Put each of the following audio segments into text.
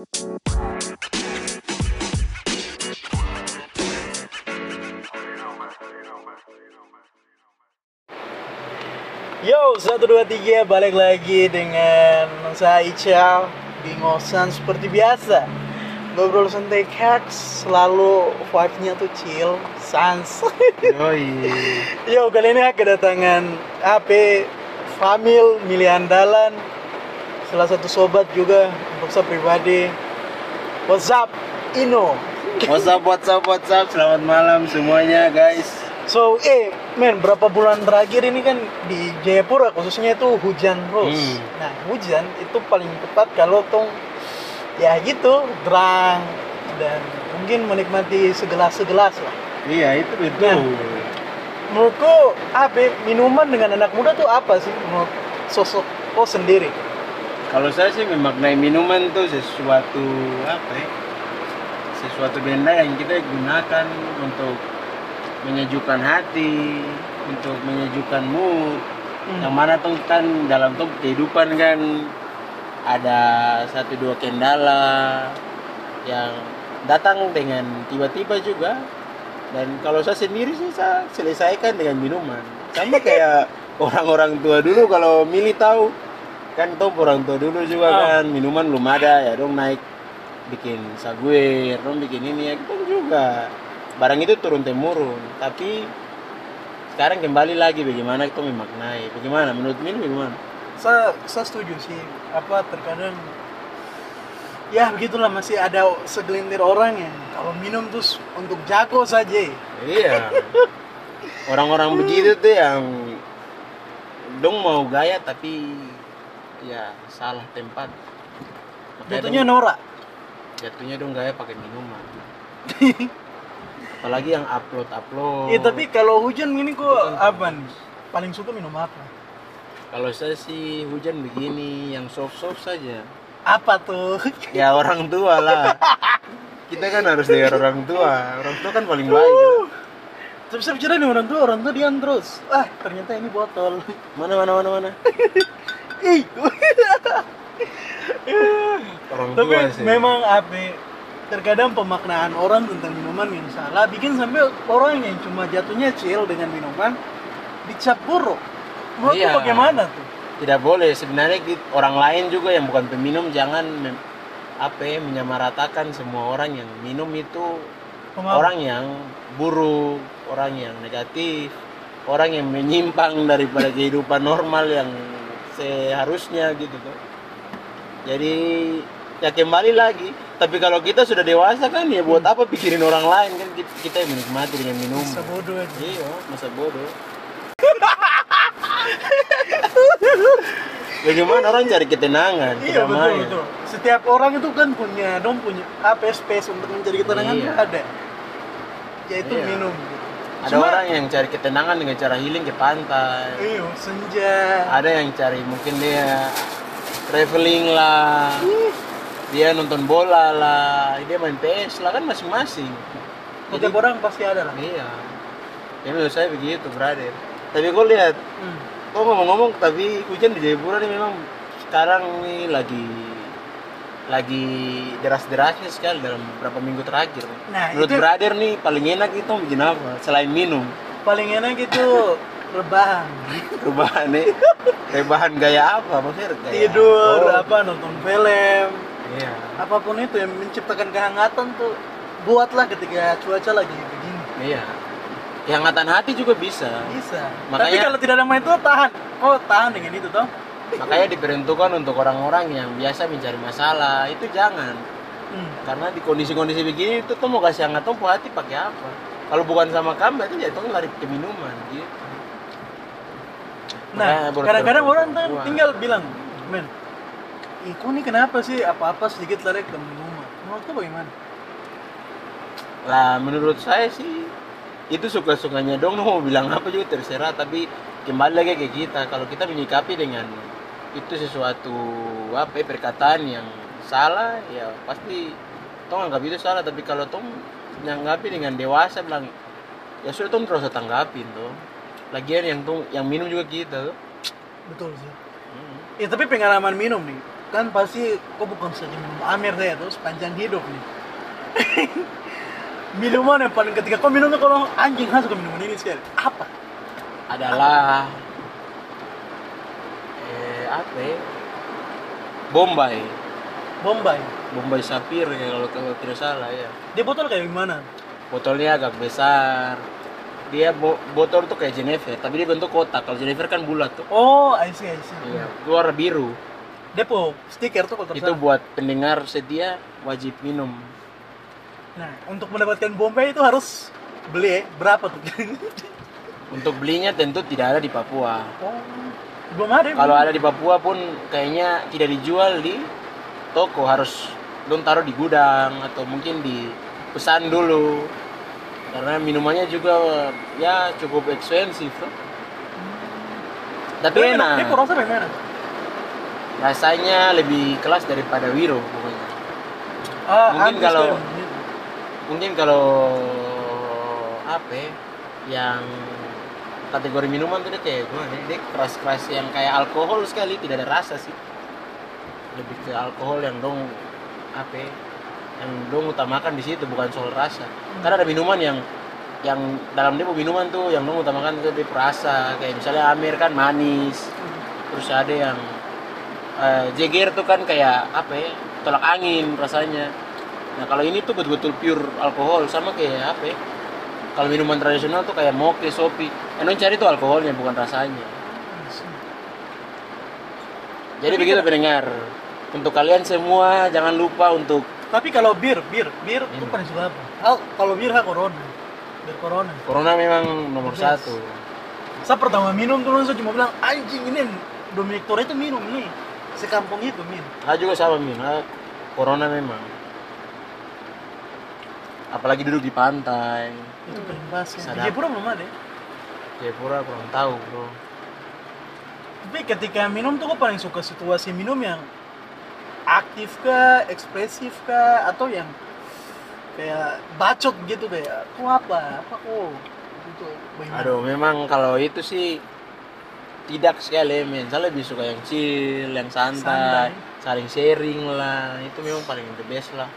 Yo, satu dua tiga balik lagi dengan saya Ical di ngosan seperti biasa. Ngobrol santai Cax, selalu vibe-nya tuh chill, sans. Yoi. Yo, kali ini kedatangan AP Famil milih andalan. Salah satu sobat juga untuk saya pribadi. What's up, Ino? What's up, what's up, what's up? Selamat malam semuanya, guys. So, eh, men, berapa bulan terakhir ini kan di Jayapura khususnya itu hujan terus. Hmm. Nah, hujan itu paling tepat kalau tong ya gitu, terang dan mungkin menikmati segelas-segelas lah. Iya, itu betul. Menurutku, apa minuman dengan anak muda tuh apa sih menurut sosok kau sendiri? Kalau saya sih memaknai minuman tuh sesuatu apa ya? Sesuatu benda yang kita gunakan untuk menyejukkan hati, untuk menyejukkan mood. Hmm. Yang mana tuh kan dalam tuh kehidupan kan ada satu dua kendala yang datang dengan tiba-tiba juga dan kalau saya sendiri sih saya selesaikan dengan minuman sama kayak orang-orang tua dulu kalau milih tahu kan tuh orang tua dulu juga Ah. kan minuman belum ada ya dong naik bikin saguer dong bikin ini ya kita juga barang itu turun temurun tapi sekarang kembali lagi bagaimana kita memaknai bagaimana menurut Min bagaimana Saya, saya setuju sih. Apa terkadang ya begitulah masih ada segelintir orang yang kalau minum terus untuk jago saja. Iya. Orang-orang begitu tuh yang dong mau gaya tapi ya salah tempat. Makanya Jatuhnya dong- norak. jatuhnya dong gaya pakai minuman. Apalagi yang upload upload. Iya tapi kalau hujan ini kok apa nih? Paling suka minum apa? Kalau saya sih hujan begini yang soft soft saja. Apa tuh? Ya orang tua lah. Kita kan harus dengar orang tua. Orang tua kan paling baik. kan? Tapi saya bicara nih orang tua, orang tua diam terus. Ah, ternyata ini botol. Mana mana mana mana. Ih. Orang Tapi tua sih. memang apa? Terkadang pemaknaan orang tentang minuman yang salah bikin sampai orang yang cuma jatuhnya chill dengan minuman dicap buruk. Menurut Iya. bagaimana tuh? tidak boleh sebenarnya orang lain juga yang bukan peminum jangan apa ya, menyamaratakan semua orang yang minum itu Pemabuk. orang yang buruk orang yang negatif orang yang menyimpang daripada kehidupan normal yang seharusnya gitu tuh jadi ya kembali lagi tapi kalau kita sudah dewasa kan ya buat apa pikirin orang lain kan Ki- kita yang menikmati dengan minum Masa bodoh aja. iya masa bodoh Bagaimana orang cari ketenangan, Iya betul betul. Setiap orang itu kan punya dong punya apa space untuk mencari ketenangan Iya. ada. Yaitu Iya. minum. Ada Cuma- orang yang cari ketenangan dengan cara healing ke pantai. Iya, senja. Ada yang cari mungkin dia traveling lah. Dia nonton bola lah, dia main PS lah kan masing-masing. Setiap orang pasti ada lah. Iya. Ya menurut saya begitu, brother. Tapi kau lihat, Hmm. kau ngomong-ngomong tapi hujan di Jayapura nih memang sekarang nih lagi lagi deras-derasnya sekali dalam beberapa minggu terakhir. Nah, Menurut itu- brother nih paling enak itu bikin apa? Selain minum. Paling enak itu rebahan. Rebahan nih. Rebahan gaya apa? Maksudnya gaya Tidur, oh, apa nonton film, Iya. apa pun itu yang menciptakan kehangatan tuh buatlah ketika cuaca lagi begini. Iya. Kehangatan hati juga bisa. Bisa. Tapi Makanya- kalau tidak ada main itu tahan. Oh, tahan dengan itu toh. Makanya diperuntukkan untuk orang-orang yang biasa mencari masalah. Itu jangan. Hmm. Karena di kondisi-kondisi begini itu tuh mau kasih hangat tuh hati pakai apa? Kalau bukan sama kamu itu itu lari ke minuman gitu. Nah, kadang-kadang orang kan tinggal bilang, men, ih kok ini kenapa sih apa-apa sedikit lari ke minuman? Menurutku bagaimana? Lah menurut saya sih itu suka-sukanya dong mau bilang apa juga terserah tapi kembali lagi ke kita kalau kita menyikapi dengan itu sesuatu apa ya, perkataan yang salah ya pasti tong anggap itu salah. Tapi kalau tong nyanggapi dengan dewasa bilang ya sudah tong terus tanggapin tuh lagian yang tong yang minum juga kita tuh Betul sih. Hmm. Ya tapi pengalaman minum nih, kan pasti kok bukan saja minum Amer deh terus panjang hidup nih. Minuman yang paling ketika kau minum tuh kalau anjing harus kau minuman ini sekali? Apa? Adalah apa ya? Bombay. Bombay. Bombay Sapphire ya kalau kalau tidak salah ya. Dia botol kayak gimana? Botolnya agak besar. Dia bo- botol tuh kayak Jennifer tapi dia bentuk kotak. Kalau Jennifer kan bulat tuh. Oh I see I see. Iya warna biru. Depo stiker tuh kalau itu buat pendengar setia wajib minum. Nah untuk mendapatkan Bombay itu harus beli berapa tuh? Untuk belinya tentu tidak ada di Papua. Oh belum ada. Kalau ada di Papua pun kayaknya tidak dijual di toko harus belum taruh di gudang atau mungkin di pesan dulu. Karena minumannya juga ya cukup ekspensif tuh. tapi enak. Depo rasa bagaimana rasanya lebih kelas daripada Wiro pokoknya. Ah, Mungkin kalau- mungkin kalau apa ya, yang kategori minuman tuh dia kayak gimana ya, dia keras keras yang kayak alkohol sekali tidak ada rasa sih. Lebih ke alkohol yang dong apa ya, yang dong utamakan di situ bukan soal rasa. Karena ada minuman yang yang dalam depo minuman tuh yang dong utamakan itu dia rasa kayak misalnya Amir kan manis terus ada yang eh, Jeger tuh kan kayak apa ya tolak angin rasanya. Nah kalau ini tuh betul-betul pure alkohol sama kayak apa ya kalau minuman tradisional tuh kayak moke sopi yang cari tuh alkoholnya bukan rasanya jadi Tapi begitu pendengar untuk kalian semua jangan lupa untuk Tapi kalau bir, bir, bir itu paling suka apa? Oh, kalau bir ha corona. Bir corona. corona memang nomor Yes. satu Saya pertama minum tuh langsung cuma bilang anjing ini Dominic Torre itu minum nih. Sekampung itu min. ah juga sama min ah, corona memang apalagi duduk di pantai Itu pas ya. Di. Jayapura belum ada. ya. Jayapura kurang tahu bro Tapi ketika minum tuh gue paling suka situasi minum yang aktif kah, ekspresif kah, atau yang kayak bacot gitu kayak, kok apa, apa kok, itu bagaimana? Aduh, memang kalau itu sih tidak sekali men. Saya lebih suka yang chill, yang santai, saling sharing lah. Itu memang paling the best lah.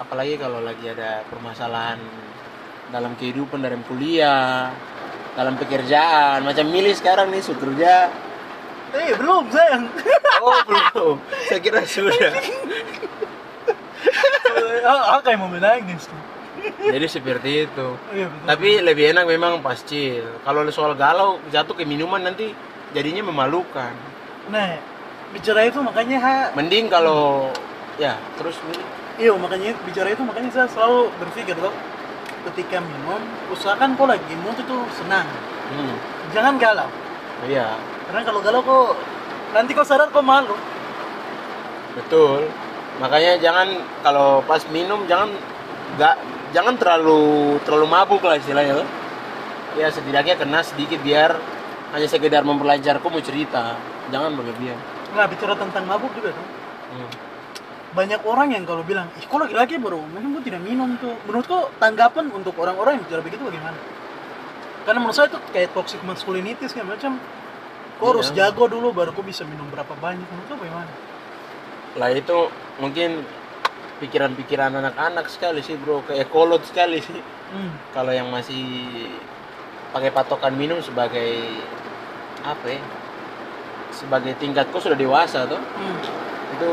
Apalagi kalau lagi ada permasalahan dalam kehidupan dalam kuliah, dalam pekerjaan. Macam milih sekarang nih kerja. Eh belum sayang. Oh belum. Saya kira sudah. ah, ah, kayak mau menangis. Jadi seperti itu. Iya betul. Tapi lebih enak memang pas chill. Kalau soal galau jatuh ke minuman nanti jadinya memalukan. Nah, bicara itu makanya ha, Mending kalau ya terus milih. Iya makanya bicara itu makanya saya selalu berpikir loh, ketika minum usahakan kau lagi mood itu senang, Hmm, jangan galau. iya Karena kalau galau kok nanti kau sadar kau malu. betul. Makanya jangan kalau pas minum jangan nggak jangan terlalu terlalu mabuk lah istilahnya loh. Ya setidaknya kena sedikit biar hanya sekedar memperlancar kau mau cerita. Jangan berlebihan. Nah bicara tentang mabuk juga tuh. Hmm. Banyak orang yang kalau bilang, ih kok laki-laki baru minum kok tidak minum tuh. Menurut kau tanggapan untuk orang-orang yang bicara begitu bagaimana? Karena menurut saya itu kayak toxic masculinity segala macam. Iya. harus jago dulu baru kau bisa minum berapa banyak. Menurut kau bagaimana? Lah itu mungkin pikiran-pikiran anak-anak sekali sih bro, kayak kolot sekali sih. Hmm. kalau yang masih pakai patokan minum sebagai apa ya sebagai tingkat kok sudah dewasa tuh Hmm. Itu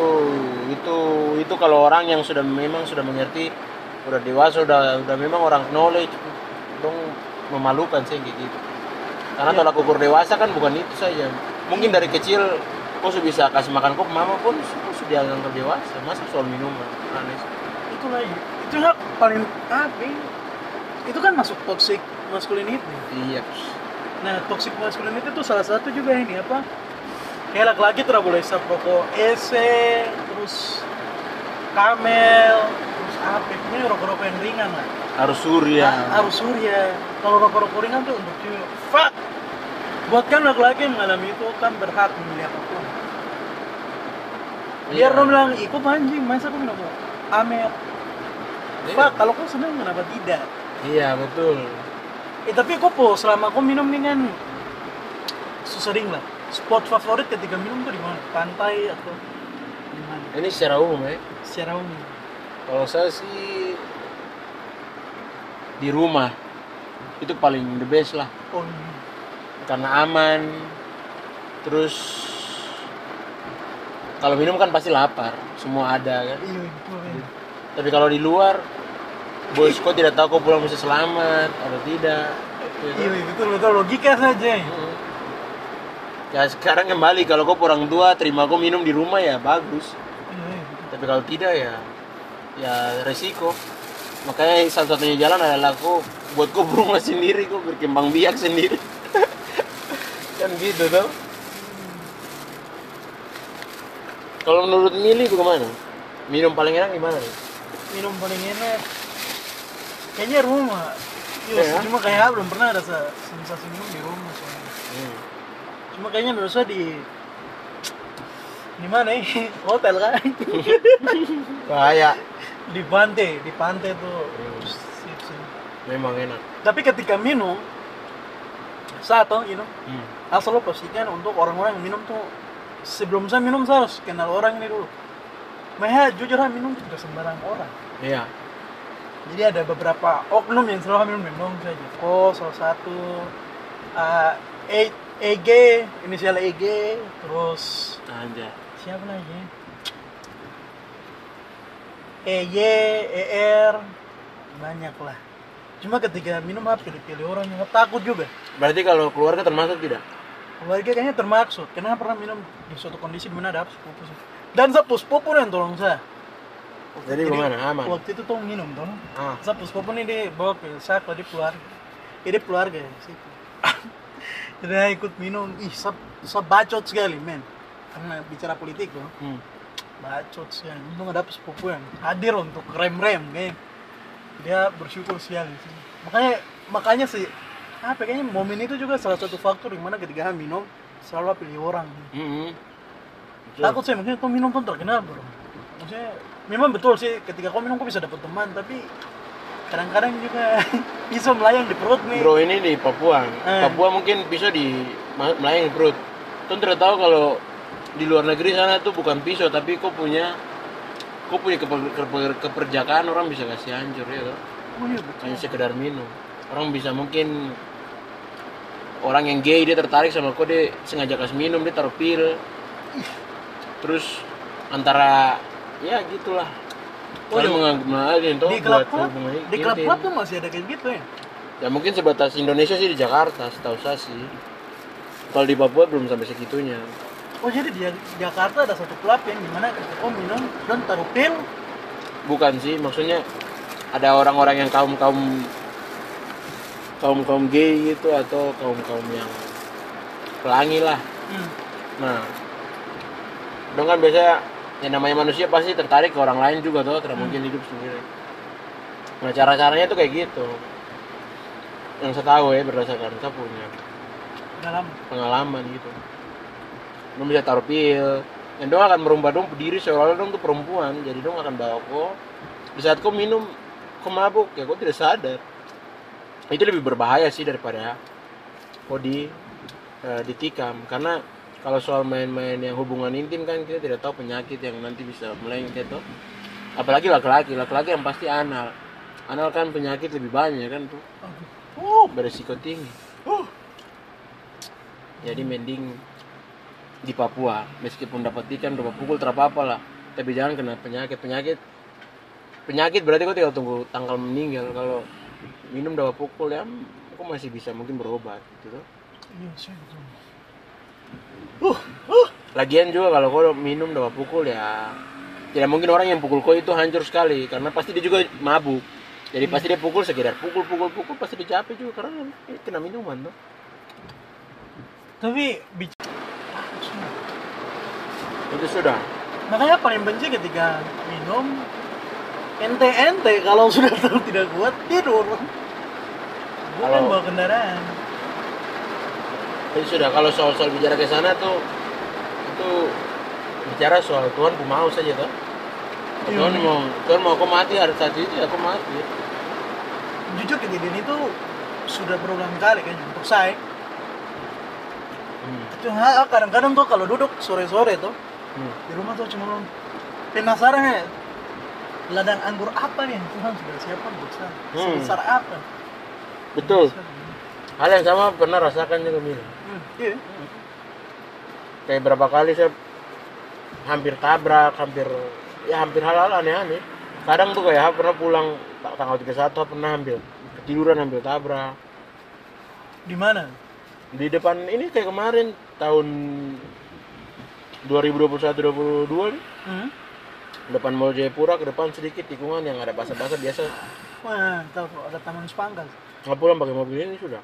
itu itu kalau orang yang sudah memang sudah mengerti udah dewasa udah udah memang orang knowledge dong memalukan sih kayak gitu. Karena Iya. tolak ukur dewasa kan bukan itu saja. Mungkin dari kecil kok sudah bisa kasih makan kok mama pun kok sudah anggap dewasa. Masa soal minuman? Aneh itu lagi itu hak paling apa ya? itu kan masuk toxic masculinity. Iya. Nah toxic masculinity itu salah satu juga ini apa kayak laki-laki tidak boleh isap rokok. Ese terus kamel terus apa? Ini rokok-rokok yang ringan lah. Harus surya. Ha- harus surya. Kalau rokok-rokok ringan tuh untuk cewek. Fuck! Buat kan laki-laki yang mengalami itu kan berhak memilih apa pun biar Iya. lo bilang ikut anjing? Masa aku minum amel Iya. fuck kalau kau senang kenapa tidak? Iya betul. Eh tapi kok po selama kau minum nih kan sering lah. Spot favorit ketika minum tuh di mana? Pantai atau Gimana? ini secara umum ya Secara umum. kalau saya sih di rumah itu paling the best lah Oh, iya. karena aman terus kalau minum kan pasti lapar semua ada kan Iya, betul. ya. tapi kalau di luar bos kok tidak tahu kau pulang bisa selamat atau tidak Iya, iya, betul, betul. Logika saja. Mm. Ya sekarang kembali kalau kau orang tua terima kau minum di rumah ya bagus Iya, iya, tapi kalau tidak ya ya resiko makanya satu-satunya jalan adalah kau buat kau berumah sendiri kau berkembang biak sendiri kan gitu tuh kalau menurut Mili bagaimana minum paling enak di mana nih Minum paling enak. Kayaknya rumah. Iya, Iya. cuma kayak belum pernah ada se- sensasi minum di rumah soalnya. Hmm. Cuma kayaknya menurut saya di di mana ya? Hotel kan? bahaya di pantai, di pantai tuh. Hmm. Memang enak Tapi ketika minum satu, you know, hmm. asal lo pastikan untuk orang-orang yang minum tuh sebelum saya minum saya harus kenal orang ini dulu. Maya jujur minum tidak sembarang orang. iya Jadi ada beberapa oknum yang selalu minum minum saja. Ko salah satu uh, E EG inisial EG terus aja siapa lagi? EY, ER banyak lah. Cuma ketika minum harus pilih-pilih orang yang takut juga. berarti kalau keluarga termasuk tidak Keluarga kayaknya termaksud. Karena pernah minum di suatu kondisi di mana ada sepupu sih. Dan sepupu yang tolong saya. jadi gimana aman Waktu itu tuh minum tuh. ah Sepupu ini dia bawa ke saya kalau dia keluarga. Ini keluarga. Jadi saya ikut minum. Ih, saya, saya bacot sekali men. Karena bicara politik tuh. hmm. Bacot sekali. Untung ada sepupu yang hadir untuk rem-rem kayak. Dia bersyukur sekali. Makanya makanya sih apa kayaknya momen itu juga salah satu faktor yang mana ketika minum selalu pilih orang. Hmm. Takut sih maksudnya kau minum tuh terkenal bro. Maksudnya memang betul sih ketika kau minum kau bisa dapat teman tapi kadang-kadang juga bisa melayang di perut nih. Bro ini di Papua. Eh. Papua mungkin bisa di melayang di perut. Tuh tidak tahu kalau di luar negeri sana tuh bukan pisau tapi kau punya kau punya keper- keper- keperjakaan orang bisa kasih hancur ya toh. Oh iya betul. Hanya sekedar minum. Orang bisa mungkin orang yang gay dia tertarik sama kau dia sengaja kasih minum dia taruh pil. Terus antara ya gitulah. Oh, menganggap mengenalin tuh Di buat hubungan di klub-klub tuh masih ada kayak gitu ya. Ya mungkin sebatas Indonesia sih di Jakarta, setahu saya sih. Kalau di Papua belum sampai segitunya. Oh jadi di Jakarta ada satu klub yang di mana kau minum dan taruh pil. Bukan sih, maksudnya ada orang-orang yang kaum kaum kaum kaum gay gitu atau kaum kaum yang pelangi lah. Hmm. Nah, dong kan biasanya yang namanya manusia pasti tertarik ke orang lain juga tuh, tidak mungkin hidup sendiri. Nah cara caranya tuh kayak gitu. Yang saya tahu ya berdasarkan saya punya Dalam pengalaman gitu. Dong bisa taruh pil. Dan dong akan merubah dong diri seolah-olah dong tuh perempuan. Jadi dong akan bawa kok. Di saat kau minum kau mabuk ya kau tidak sadar. Itu lebih berbahaya sih daripada kau di eh, ditikam. Karena kalau soal main-main yang hubungan intim kan kita tidak tahu penyakit yang nanti bisa melengket tuh. Apalagi laki-laki laki-laki yang pasti anal. Anal kan penyakit lebih banyak kan tuh. Oh, beresiko tinggi. Uh, jadi mending di Papua meskipun dapat ikan dapat pukul terapa lah. Tapi jangan kena penyakit penyakit. Penyakit berarti kau tinggal tunggu tanggal meninggal. Kalau minum dapat pukul ya kau masih bisa mungkin berobat gitu tuh. Iya betul. Lagian juga kalau kau minum dapat pukul ya tidak mungkin orang yang pukul kau itu hancur sekali karena pasti dia juga mabuk. Jadi pasti dia pukul sekedar pukul pukul pukul pasti dia capek juga karena eh, kena minuman tuh Tapi bicara itu sudah. Makanya paling benci ketika minum ente-ente kalau sudah tahu tidak kuat tidur. Bukan Kalau- bawa kendaraan. Itu sudah kalau soal-soal bicara ke sana tuh itu bicara soal Tuhan ku mau saja tuh. Iya. Tuhan mau Tuhan mau aku mati hari saat itu ya aku mati. jujur kejadian itu sudah berulang kali kan untuk saya Hmm. cuma kadang-kadang tuh kalau duduk sore-sore tuh Hmm. di rumah tuh cuma penasaran ya ladang anggur apa nih yang Tuhan sudah siapkan buat saya Hmm. sebesar apa betul hal yang sama pernah rasakan juga Mil hmm. iya kayak berapa kali saya hampir tabrak hampir ya hampir hal-hal aneh-aneh. Kadang tuh kayak pernah pulang ta- tanggal 31 pernah ambil ketiduran ambil tabrak. Di mana? Di depan ini kayak kemarin tahun 2021-22 nih hmm. depan Mall Jayapura ke depan sedikit tikungan yang ada basah-basah biasa. Wah tahu kok ada taman spanggal nggak pulang pakai mobil ini sudah.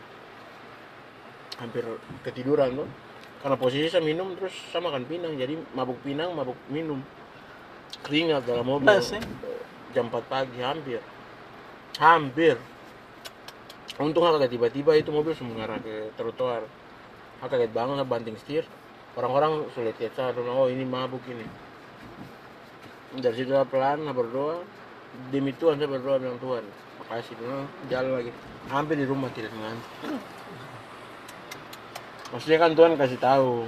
Hampir ketiduran tuh karena posisi saya minum terus sama makan pinang. Jadi mabuk pinang mabuk minum. Keringat dalam mobil. Ya? jam 4 pagi hampir. Hampir. Untung agak tiba-tiba itu mobil semua ngarah ke trotoar. Aku kaget banget saya banting setir. Orang-orang sulit lihat saya oh ini mabuk ini. Dari situ saya pelan saya berdoa. Demi Tuhan saya berdoa bilang Tuhan makasih jalan lagi. Hampir di rumah tidak mengantuk maksudnya kan Tuhan kasih tahu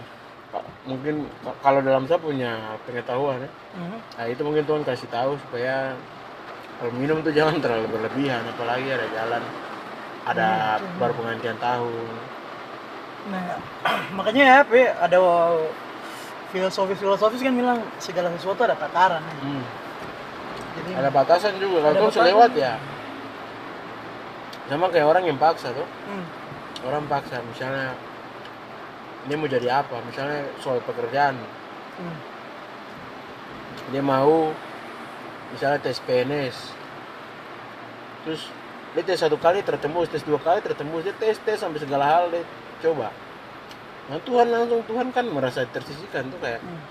mungkin ka- kalau dalam saya punya pengetahuan ya Mhm. nah itu mungkin Tuhan kasih tahu supaya kalau minum tuh jangan terlalu berlebihan apalagi ada jalan ada baru pengantian tahun Nah, makanya ya, Pe, ada filosofis-filosofis kan bilang segala sesuatu ada takaran. ya. Hmm. Jadi ada batasan juga kalau batasan. selewat ya sama kayak orang yang paksa tuh hmm, orang paksa misalnya dia mau jadi apa? Misalnya soal pekerjaan. Hmm, dia mau misalnya tes PNS terus dia tes satu kali tertembus tes dua kali tertembus dia tes tes sampai segala hal dia coba. Nah Tuhan langsung Tuhan kan merasa tersisihkan tuh kayak hmm.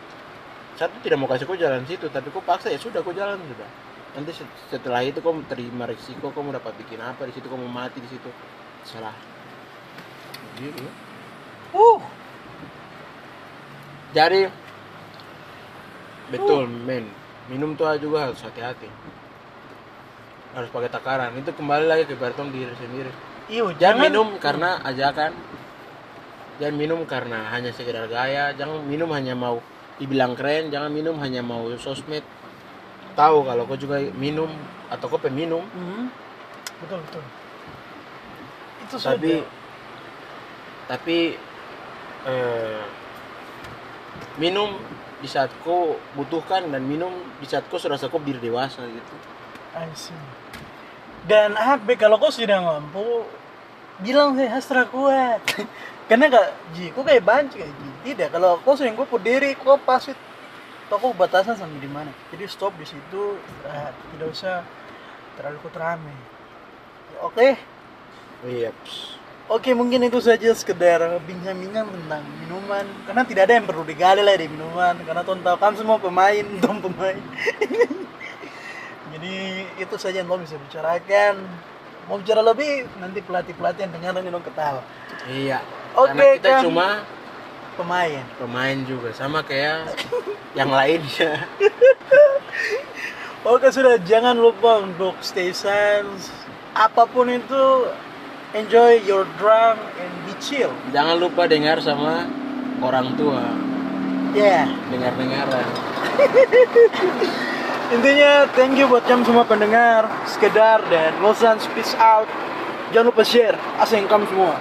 satu tidak mau kasih kau jalan situ tapi kau paksa ya sudah kau jalan sudah. Nanti se- setelah itu kau terima risiko kau mau dapat bikin apa di situ kau mau mati di situ. Salah. Gitu Uh, jadi betul men. Minum tuh juga harus hati-hati. Harus pakai takaran. Itu kembali lagi ke bertong diri sendiri. Iyo, jangan. Minum karena ajakan. Jangan minum karena hanya sekedar gaya. Jangan minum hanya mau dibilang keren. Jangan minum hanya mau sosmed. Tahu kalau kau juga minum atau kau peminum Mhm. Betul betul. Itu tapi sudah. tapi eh, minum di saat kau butuhkan dan minum di saat kau sudah kau diri dewasa gitu I see. Dan Abe kalau kau sudah mampu, bilang saya hasra kuat. Karena kak, Ji, kau kayak banci kayak Ji. Tidak, kalau kau sudah kau diri, kau pasit. Atau kau batasan sampai di mana. Jadi stop di situ, istirahat. Tidak usah terlalu ikut rame. Ya, Oke, iya ps. Oke mungkin itu saja sekedar bincang-bincang tentang minuman. Karena tidak ada yang perlu digali lah di minuman. Karena tuan tahu kan semua pemain, tuan pemain. Jadi itu saja yang Tom bisa bicarakan. Mau bicara lebih nanti pelatih-pelatih yang dengar nanti dong ketawa. iya Oke, karena kita Kang. cuma Pemain. pemain juga sama kayak yang lainnya Oke sudah jangan lupa untuk stay sense. Apa pun itu enjoy your drunk and be chill. jangan lupa dengar sama orang tua Ya. dengar dengaran Intinya thank you buat jam semua pendengar sekedar dan Losan peace out. Jangan lupa share. Asing kamu semua.